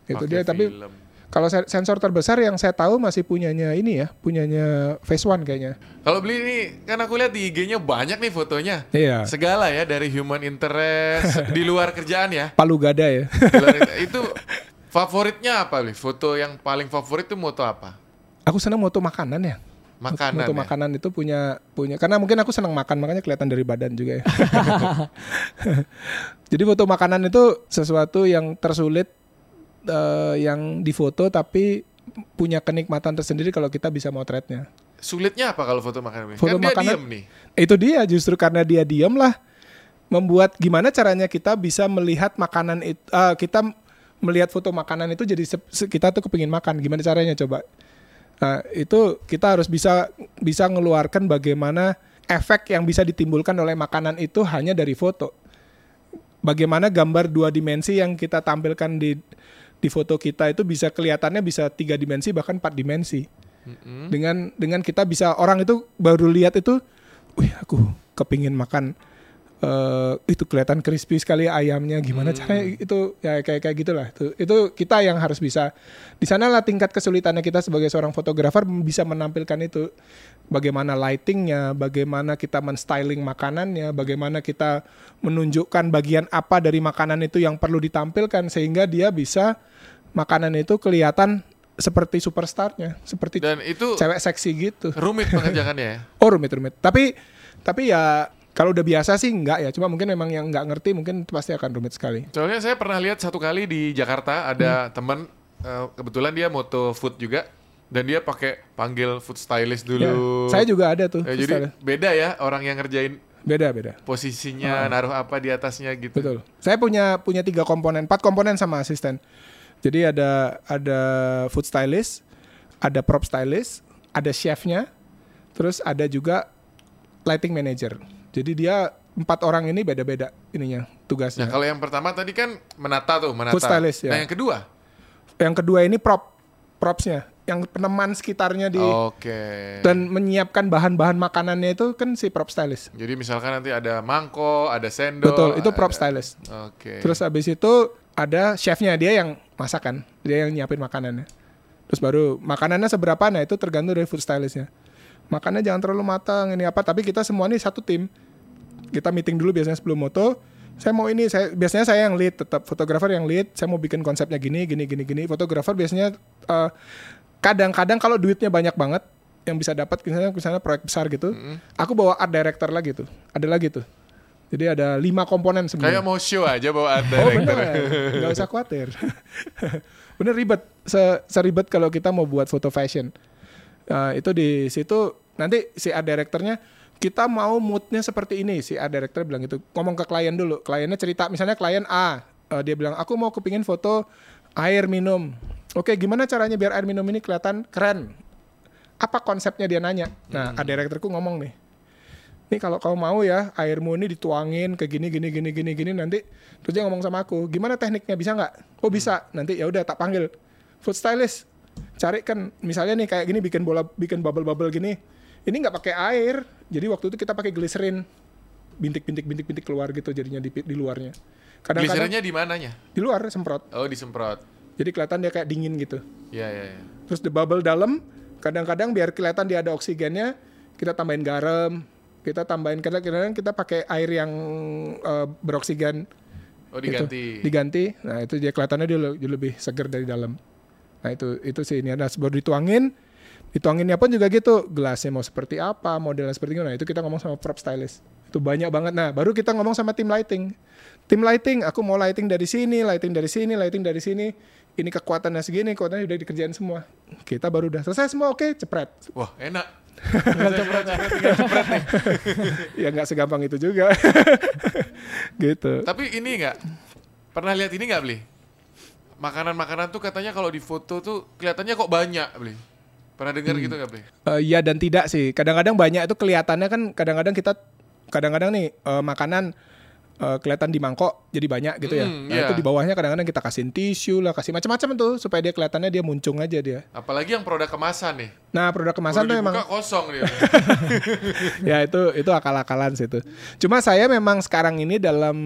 Itu dia tapi film. Kalau se- sensor terbesar yang saya tahu masih punyanya ini ya, punyanya Phase One kayaknya. Kalau beli ini kan aku lihat di IG-nya banyak nih fotonya. Iya. Segala ya dari human interest di luar kerjaan ya. Palu gada ya. Itu favoritnya apa, Bli? Foto yang paling favorit itu moto apa? aku senang moto makanan ya. Makanan. Moto ya? makanan itu punya punya karena mungkin aku senang makan makanya kelihatan dari badan juga ya. Jadi foto makanan itu sesuatu yang tersulit eh, yang difoto tapi punya kenikmatan tersendiri kalau kita bisa motretnya. Sulitnya apa kalau foto makanan? Bli? Foto kan dia makanan- diem nih. Itu dia justru karena dia diam lah membuat gimana caranya kita bisa melihat makanan itu kita melihat foto makanan itu jadi kita tuh kepingin makan gimana caranya coba nah itu kita harus bisa bisa ngeluarkan bagaimana efek yang bisa ditimbulkan oleh makanan itu hanya dari foto bagaimana gambar dua dimensi yang kita tampilkan di di foto kita itu bisa kelihatannya bisa tiga dimensi bahkan empat dimensi. Dengan dengan kita bisa orang itu baru lihat itu, wih aku kepingin makan eh itu kelihatan crispy sekali ayamnya gimana caranya? Itu ya kayak kayak gitulah. Itu itu kita yang harus bisa. Di sana lah tingkat kesulitannya kita sebagai seorang fotografer bisa menampilkan itu. Bagaimana lightingnya bagaimana kita menstyling makanannya bagaimana kita menunjukkan bagian apa dari makanan itu yang perlu ditampilkan sehingga dia bisa makanan itu kelihatan seperti superstarnya seperti Dan itu cewek seksi gitu. rumit pengerjaannya ya. Oh rumit rumit. Tapi tapi ya kalau udah biasa sih enggak ya. Cuma mungkin memang yang nggak ngerti mungkin pasti akan rumit sekali. Soalnya saya pernah lihat satu kali di Jakarta ada teman eh, kebetulan dia moto food juga dan dia pakai panggil food stylist Ya, dulu. saya juga ada tuh. Eh, jadi beda ya orang yang ngerjain beda beda. posisinya, naruh apa di atasnya gitu. Betul. Saya punya punya tiga komponen, empat komponen sama asisten. Jadi ada ada food stylist, ada prop stylist, ada chefnya, terus ada juga lighting manager. Jadi dia empat orang ini beda-beda ininya Nah tugasnya. kalau yang pertama tadi kan menata tuh, menata. Food stylist, ya. Nah yang kedua, Yang kedua ini prop propsnya, yang peneman sekitarnya di oke. dan menyiapkan bahan-bahan makanannya itu kan si prop stylist. Jadi misalkan nanti ada mangkok, ada sendok. Betul, itu prop ada- stylist. Oke. Terus habis itu ada chefnya dia yang masak kan, dia yang nyiapin makanannya. Terus baru makanannya seberapa nah itu tergantung dari food stylistnya. Makannya jangan terlalu matang ini apa, tapi kita semua ini satu tim. Kita meeting dulu biasanya sebelum moto. Saya mau ini, saya biasanya saya yang lead, tetap fotografer yang lead. Saya mau bikin konsepnya gini, gini, gini, gini. Fotografer biasanya eh, kadang-kadang kalau duitnya banyak banget yang bisa dapat misalnya misalnya proyek besar gitu, aku bawa art director lagi tuh, ada lagi tuh. Jadi ada lima komponen sebenarnya. Kayak mau show aja bawa art Oh director. bener, nggak usah khawatir. bener ribet, Se seribet kalau kita mau buat foto fashion. Nah, itu di situ nanti si art directornya kita mau moodnya seperti ini. Si art director bilang gitu ngomong ke klien dulu. Kliennya cerita misalnya klien A eh, dia bilang aku mau kepingin foto air minum. Oke gimana caranya biar air minum ini kelihatan keren? Apa konsepnya dia nanya? Nah art directorku ngomong nih nih kalau kau mau ya airmu ini dituangin ke gini gini gini gini gini nanti terus dia ngomong sama aku gimana tekniknya bisa nggak? Oh bisa. Nanti ya udah tak panggil. Food stylist cari kan misalnya nih kayak gini bikin bola bikin bubble bubble gini ini nggak pakai air jadi waktu itu kita pakai glycerin bintik bintik bintik bintik keluar gitu jadinya di, di luarnya kadang-kadang Gliserinnya di mananya? di luar semprot Oh disemprot. jadi kelihatan dia kayak dingin gitu Iya iya. iya. terus the bubble dalam kadang-kadang biar kelihatan dia ada oksigennya kita tambahin garam kita tambahin kadang-kadang kita pakai air yang eh, beroksigen Oh diganti. diganti nah itu dia kelihatannya dia lebih segar dari dalam nah itu itu sih ini ada baru dituangin dituanginnya pun juga gitu gelasnya mau seperti apa modelnya seperti gimana nah, itu kita ngomong sama prop stylist. Itu banyak banget. Nah baru kita ngomong sama tim lighting. Tim lighting aku mau lighting dari sini lighting dari sini lighting dari sini. Ini kekuatannya segini kekuatannya udah dikerjain semua. Kita baru udah selesai semua oke cepret. Wah enak. ya nggak segampang itu juga. Gitu. Tapi ini nggak? Pernah lihat ini nggak beli? Makanan-makanan tuh katanya kalau di foto tuh kelihatannya kok banyak beli. Pernah dengar gitu nggak beli? Eh, Iya dan tidak sih. Kadang-kadang banyak itu kelihatannya kan kadang-kadang kita kadang-kadang nih eh, makanan eh, kelihatan di mangkok jadi banyak gitu ya. Hmm, Nah, iya. itu di bawahnya kadang-kadang kita kasihin tisu lah, kasih macam-macam tuh supaya dia kelihatannya dia muncung aja dia. Apalagi yang produk kemasan nih. Nah, produk kemasan Baru tuh dibuka emang kosong dia. ya itu itu akal-akalan sih itu. Cuma saya memang sekarang ini dalam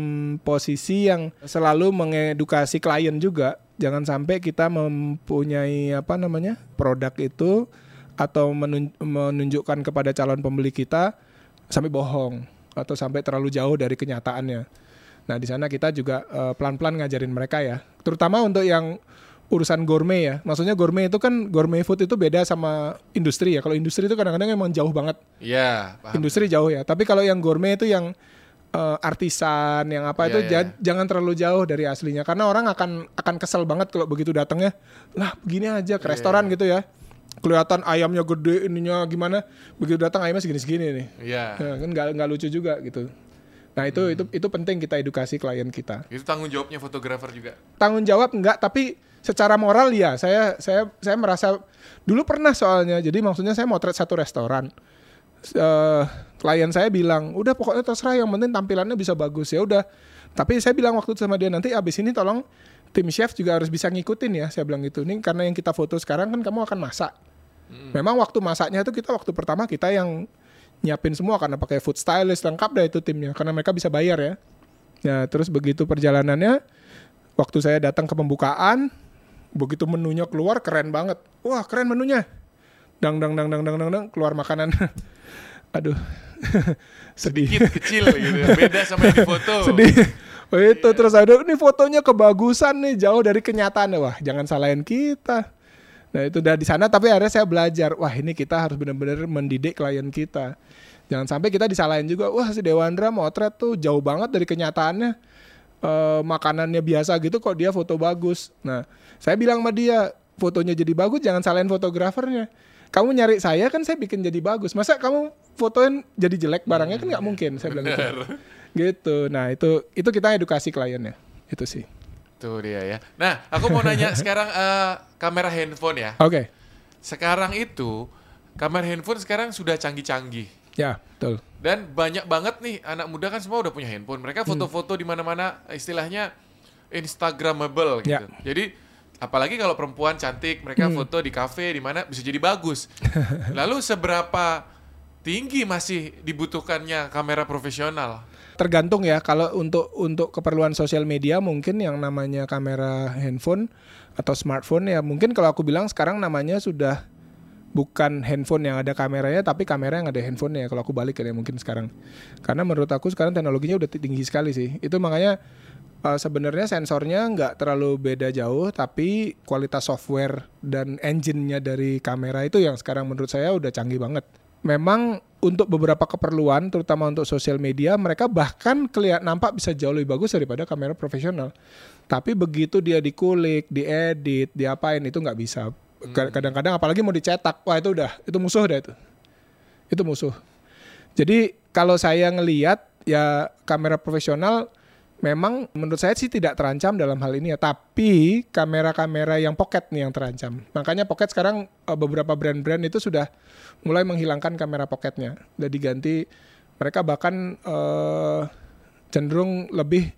posisi yang selalu mengedukasi klien juga. Jangan sampai kita mempunyai apa namanya produk itu atau menun- menunjukkan kepada calon pembeli kita sampai bohong atau sampai terlalu jauh dari kenyataannya. Nah di sana kita juga eh, pelan-pelan ngajarin mereka ya, terutama untuk yang urusan gourmet ya. Maksudnya gourmet itu kan gourmet food itu beda sama industri ya. Kalau industri itu kadang-kadang emang jauh banget Iya, industri jauh ya. Tapi kalau yang gourmet itu yang eh, artisan, yang apa Iya, itu iya, ja- jangan terlalu jauh dari aslinya karena orang akan akan kesel banget kalau begitu datangnya lah begini aja ke Iya, restoran gitu ya. Kelihatan ayamnya gede ininya gimana, begitu datang ayamnya segini-segini nih. Iya. Ya, kan nggak nggak lucu juga gitu. Nah itu itu itu penting kita edukasi klien kita. Itu tanggung jawabnya fotografer juga. Tanggung jawab enggak, tapi secara moral ya saya saya saya merasa dulu pernah soalnya. Jadi maksudnya saya motret satu restoran. Eh, klien saya bilang, udah pokoknya terserah yang penting tampilannya bisa bagus ya udah. Tapi saya bilang waktu itu sama dia nanti abis ini tolong tim chef juga harus bisa ngikutin ya. Saya bilang gitu. Ini karena yang kita foto sekarang kan kamu akan masak. Memang waktu masaknya itu kita waktu pertama kita yang nyiapin semua karena pakai food stylist lengkap dah itu timnya karena mereka bisa bayar ya. Ya terus begitu perjalanannya waktu saya datang ke pembukaan begitu menunya keluar keren banget. Wah keren menunya. Dang dang dang dang dang dang, dang keluar makanan. Aduh sedih. Kit kecil gitu. Beda sama yang di foto. sedih. Oh, itu terus ada ini fotonya kebagusan nih jauh dari kenyataan wah jangan salahin kita. Nah itu udah di sana tapi akhirnya saya belajar wah ini kita harus benar-benar mendidik klien kita. Jangan sampai kita disalahin juga wah si Dewandra motret tuh jauh banget dari kenyataannya. Eh, makanannya biasa gitu kok dia foto bagus. Nah saya bilang sama dia fotonya jadi bagus jangan salahin fotografernya. Kamu nyari saya kan saya bikin jadi bagus. Masa kamu fotoin jadi jelek barangnya kan nggak mungkin saya bilang gitu. gitu. Nah itu itu kita edukasi kliennya itu sih. Tuh dia ya. Nah, aku mau nanya sekarang eh, kamera handphone ya. Oke. Sekarang itu kamera handphone sekarang sudah canggih-canggih. Ya betul. Dan banyak banget nih anak muda kan semua udah punya handphone. Mereka Hmm. foto-foto di mana-mana istilahnya instagramable gitu. Ya. Jadi apalagi kalau perempuan cantik, mereka Hmm. foto di kafe di mana bisa jadi bagus. Lalu seberapa tinggi masih dibutuhkannya kamera profesional? Tergantung ya kalau untuk untuk keperluan sosial media mungkin yang namanya kamera handphone atau smartphone ya mungkin kalau aku bilang sekarang namanya sudah bukan handphone yang ada kameranya tapi kamera yang ada handphone ya kalau aku balik ya mungkin sekarang karena menurut aku sekarang teknologinya udah tinggi sekali sih itu makanya uh, sebenarnya sensornya nggak terlalu beda jauh tapi kualitas software dan engine-nya dari kamera itu yang sekarang menurut saya udah canggih banget. Memang untuk beberapa keperluan terutama untuk sosial media mereka bahkan kelihatan nampak bisa jauh lebih bagus daripada kamera profesional. Tapi begitu dia dikulik diedit diapain itu nggak bisa. Kadang-kadang apalagi mau dicetak wah itu udah itu musuh dah itu. Itu musuh. Jadi kalau saya ngeliat ya kamera profesional memang menurut saya sih tidak terancam dalam hal ini ya. Tapi kamera-kamera yang pocket nih yang terancam. Makanya pocket sekarang eh, beberapa brand-brand itu sudah mulai menghilangkan kamera pocketnya. Udah diganti mereka bahkan eh, cenderung lebih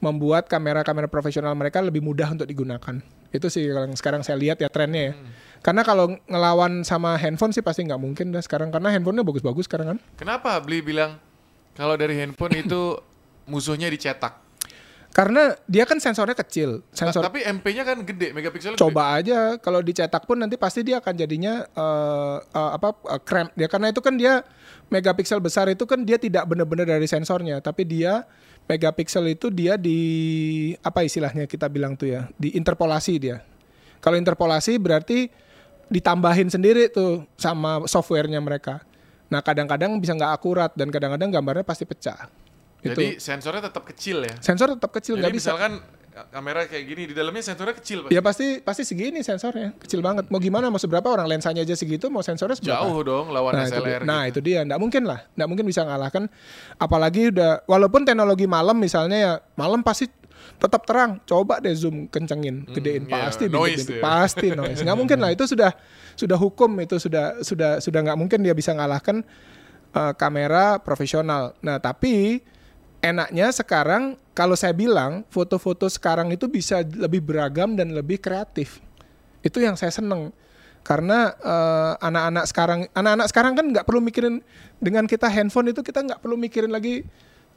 membuat kamera-kamera profesional mereka lebih mudah untuk digunakan. Itu sih yang sekarang saya lihat ya trennya ya. Karena kalau ngelawan sama handphone sih pasti nggak mungkin dah sekarang karena handphonenya bagus-bagus sekarang kan. Kenapa beli bilang kalau dari handphone itu musuhnya dicetak? Karena dia kan sensornya kecil. Nah, Sensor tapi MP-nya kan gede, megapikselnya coba aja kalau dicetak pun nanti pasti dia akan jadinya eh, eh, apa cramp dia. Karena itu kan dia megapiksel besar itu kan dia tidak benar-benar dari sensornya tapi dia megapiksel itu dia di apa istilahnya kita bilang tuh ya di interpolasi dia. Kalau interpolasi berarti ditambahin sendiri tuh sama softwarenya mereka. Nah kadang-kadang bisa nggak akurat dan kadang-kadang gambarnya pasti pecah gede. itu Jadi sensornya tetap kecil ya. sensor tetap kecil Jadi nggak bisa misalkan kamera kayak gini di dalamnya sensornya kecil pasti. Ya pasti pasti segini sensornya, kecil banget. Mau gimana mau seberapa orang lensanya aja segitu, mau sensornya seberapa? Jauh dong lawan Nah, itu dia. SLR. nah gitu. itu dia, nggak mungkin lah, nggak mungkin bisa ngalahkan. Apalagi udah, walaupun teknologi malam misalnya ya, malam pasti tetap terang. Coba deh zoom kencengin, gedein iya, pasti, noise ya. pasti noise. Nggak mungkin lah, itu sudah sudah hukum itu sudah sudah sudah nggak mungkin dia bisa ngalahkan eh, kamera profesional. Nah tapi enaknya sekarang kalau saya bilang foto-foto sekarang itu bisa lebih beragam dan lebih kreatif. Itu yang saya seneng karena eh, anak-anak sekarang anak-anak sekarang kan nggak perlu mikirin dengan kita handphone itu kita nggak perlu mikirin lagi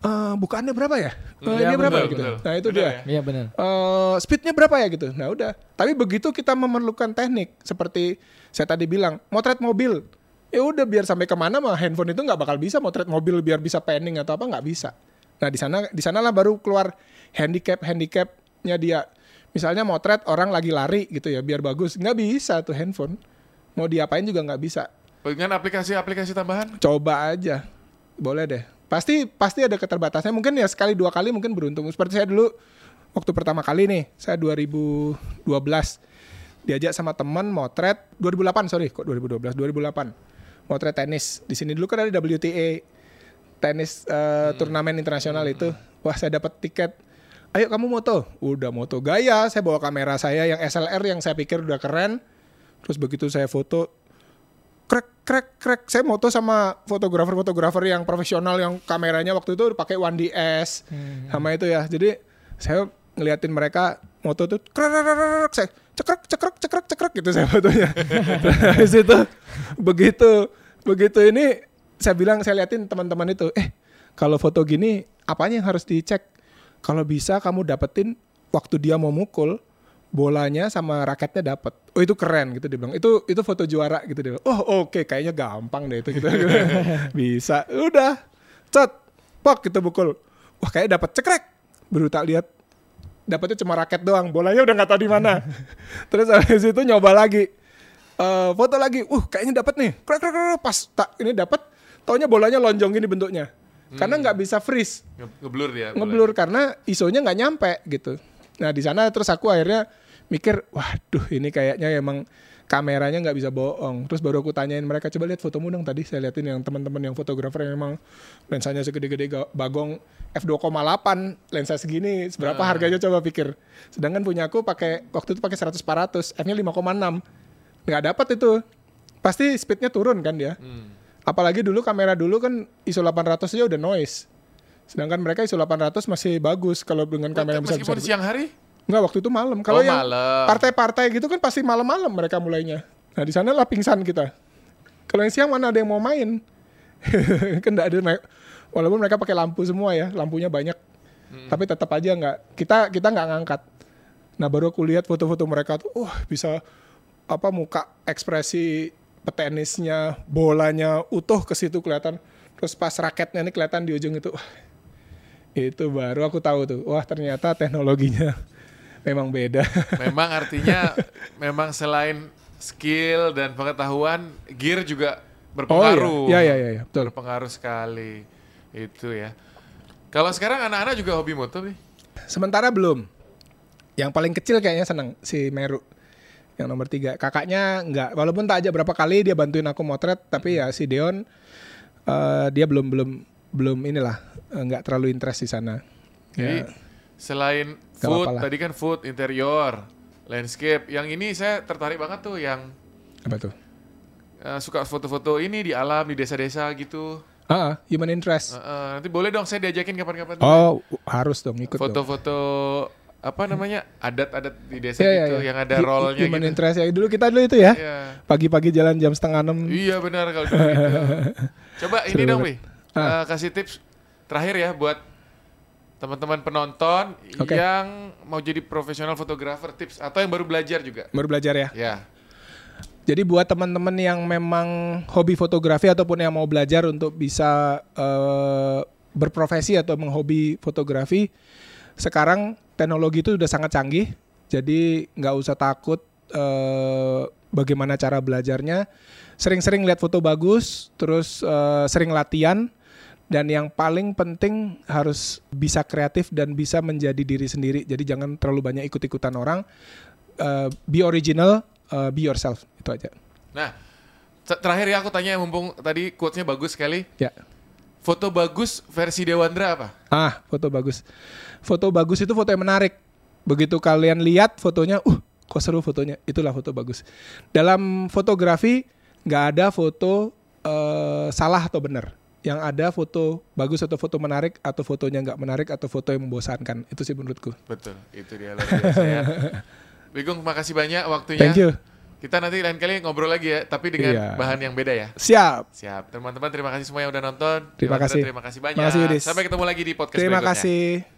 eh, bukaannya berapa ya? Eh, Iya, ini berapa betul, ya gitu. betul. Nah itu Benar dia. ya? Iya benar. Eh, speednya berapa ya gitu. Nah udah. Tapi begitu kita memerlukan teknik seperti saya tadi bilang, motret mobil. Ya udah biar sampai ke mana mah handphone itu nggak bakal bisa motret mobil biar bisa panning atau apa nggak bisa. Nah di sana di sanalah baru keluar handicap handicapnya dia. Misalnya motret orang lagi lari gitu ya biar bagus. Nggak bisa tuh handphone. Mau diapain juga nggak bisa. Dengan aplikasi-aplikasi tambahan? Coba aja. Boleh deh. Pasti pasti ada keterbatasannya. Mungkin ya sekali dua kali mungkin beruntung. Seperti saya dulu waktu pertama kali nih, saya 2012 diajak sama teman motret 2008 sorry kok 2012 2008 motret tenis di sini dulu kan ada WTA tenis eh, turnamen internasional itu. Wah, saya dapat tiket. Ayo kamu moto. Udah moto gaya, saya bawa kamera saya yang SLR yang saya pikir udah keren. Terus begitu saya foto krek krek krek saya moto sama fotografer-fotografer yang profesional yang kameranya waktu itu pakai 1DS sama itu ya. Jadi saya ngeliatin mereka moto tuh krek krek, krek, krek, saya cekrek cekrek cekrek cekrek gitu saya fotonya. Terus itu begitu begitu ini saya bilang saya liatin teman-teman itu, eh kalau foto gini apanya yang harus dicek? Kalau bisa kamu dapetin waktu dia mau mukul bolanya sama raketnya dapat. Oh itu keren gitu dia bilang. Itu itu foto juara gitu dia. bilang. Oh oke kayaknya gampang deh itu gitu. Bisa. Udah. Cet. Pok kita mukul. Wah kayak dapat cekrek. Baru tak lihat dapetnya cuma raket doang. Bolanya udah nggak tahu di mana. Terus habis itu nyoba lagi. Eh, foto lagi. Uh kayaknya dapat nih. Krek krek krek pas tak ini dapat. Taunya bolanya lonjong gini bentuknya. Karena nggak bisa freeze Nge- Ngeblur dia. ngeblur karena isonya nggak nyampe gitu. Nah di sana terus aku akhirnya mikir, waduh ini kayaknya emang kameranya nggak bisa bohong. Terus baru aku tanyain mereka coba lihat fotomu dong tadi saya liatin yang teman-teman yang fotografer yang emang lensanya segede-gede bagong f2,8 lensa segini seberapa harganya coba pikir. Sedangkan punya aku pakai waktu itu pakai 100 400 f-nya 5,6 nggak dapat itu. Pasti speednya turun kan dia. Apalagi dulu kamera dulu kan ISO 800 aja udah noise. Sedangkan mereka ISO 800 masih bagus kalau dengan kamera yang Meskipun besar-besar. siang hari? Enggak, waktu itu malam. Kalau Oh, yang partai-partai gitu kan pasti malam-malam mereka mulainya. Nah, di sana lah pingsan kita. Kalau yang siang mana ada yang mau main? kan enggak ada naik. Walaupun mereka pakai lampu semua ya, lampunya banyak. Hmm. Tapi tetap aja nggak kita kita nggak ngangkat. Nah, baru aku lihat foto-foto mereka tuh, wah bisa apa muka ekspresi petenisnya, bolanya utuh ke situ kelihatan. Terus pas raketnya ini kelihatan di ujung itu. Wah, itu baru aku tahu tuh. Wah, ternyata teknologinya memang beda. Memang artinya memang selain skill dan pengetahuan, gear juga berpengaruh. Oh iya, iya, iya, iya, betul. Berpengaruh sekali. Itu ya. Kalau sekarang anak-anak juga hobi moto nih. Sementara belum. Yang paling kecil kayaknya seneng si Meru. Yang nomor tiga. Kakaknya nggak. Walaupun tak aja berapa kali dia bantuin aku motret, tapi ya si Deon eh, dia belum belum belum inilah eh, nggak terlalu interest di sana. Jadi Ya. selain Gak food, apa-apa lah. tadi kan food, interior, landscape. Yang ini saya tertarik banget tuh yang Apa tuh? eh, suka foto-foto ini di alam, di desa-desa gitu. Ah, ah, human interest. Eh, eh, nanti boleh dong saya diajakin kapan-kapan. Oh, harus dong ikut dong. Apa namanya adat-adat di desa Iya, iya, gitu iya. yang ada rollnya Human gitu. interest ya. Dulu kita dulu itu ya. Iya. Pagi-pagi jalan jam setengah enam. Iya benar kalau dulu gitu. Coba ini Seru dong, banget. Wi. Ah. Eh, kasih tips terakhir ya buat teman-teman penonton Oke. yang mau jadi profesional fotografer tips atau yang baru belajar juga. Baru belajar ya. Ya. Jadi buat teman-teman yang memang hobi fotografi ataupun yang mau belajar untuk bisa eh, berprofesi atau menghobi fotografi, sekarang teknologi itu udah sangat canggih. Jadi nggak usah takut eh, bagaimana cara belajarnya. Sering-sering lihat foto bagus, terus eh, sering latihan. Dan yang paling penting harus bisa kreatif dan bisa menjadi diri sendiri. Jadi jangan terlalu banyak ikut-ikutan orang. Eh, be original, eh, be yourself. Itu aja. Nah, te- terakhir ya aku tanya mumpung tadi quotes-nya bagus sekali. Ya. Foto bagus versi Dewandra apa? Ah, foto bagus. Foto bagus itu foto yang menarik. Begitu kalian lihat fotonya, uh, kok seru fotonya. Itulah foto bagus. Dalam fotografi nggak ada foto eh, salah atau benar. Yang ada foto bagus atau foto menarik atau fotonya nggak menarik atau foto yang membosankan. Itu sih menurutku. Betul, itu dia luar biasa ya. Bigong makasih banyak waktunya. Thank you. Kita nanti lain kali ngobrol lagi ya, tapi dengan Iya. bahan yang beda ya. Siap. Siap. Teman-teman terima kasih semua yang udah nonton. Terima Dewandra, kasih. Terima kasih banyak. Terima kasih, Yudis. Sampai ketemu lagi di podcast Terima berikutnya. kasih.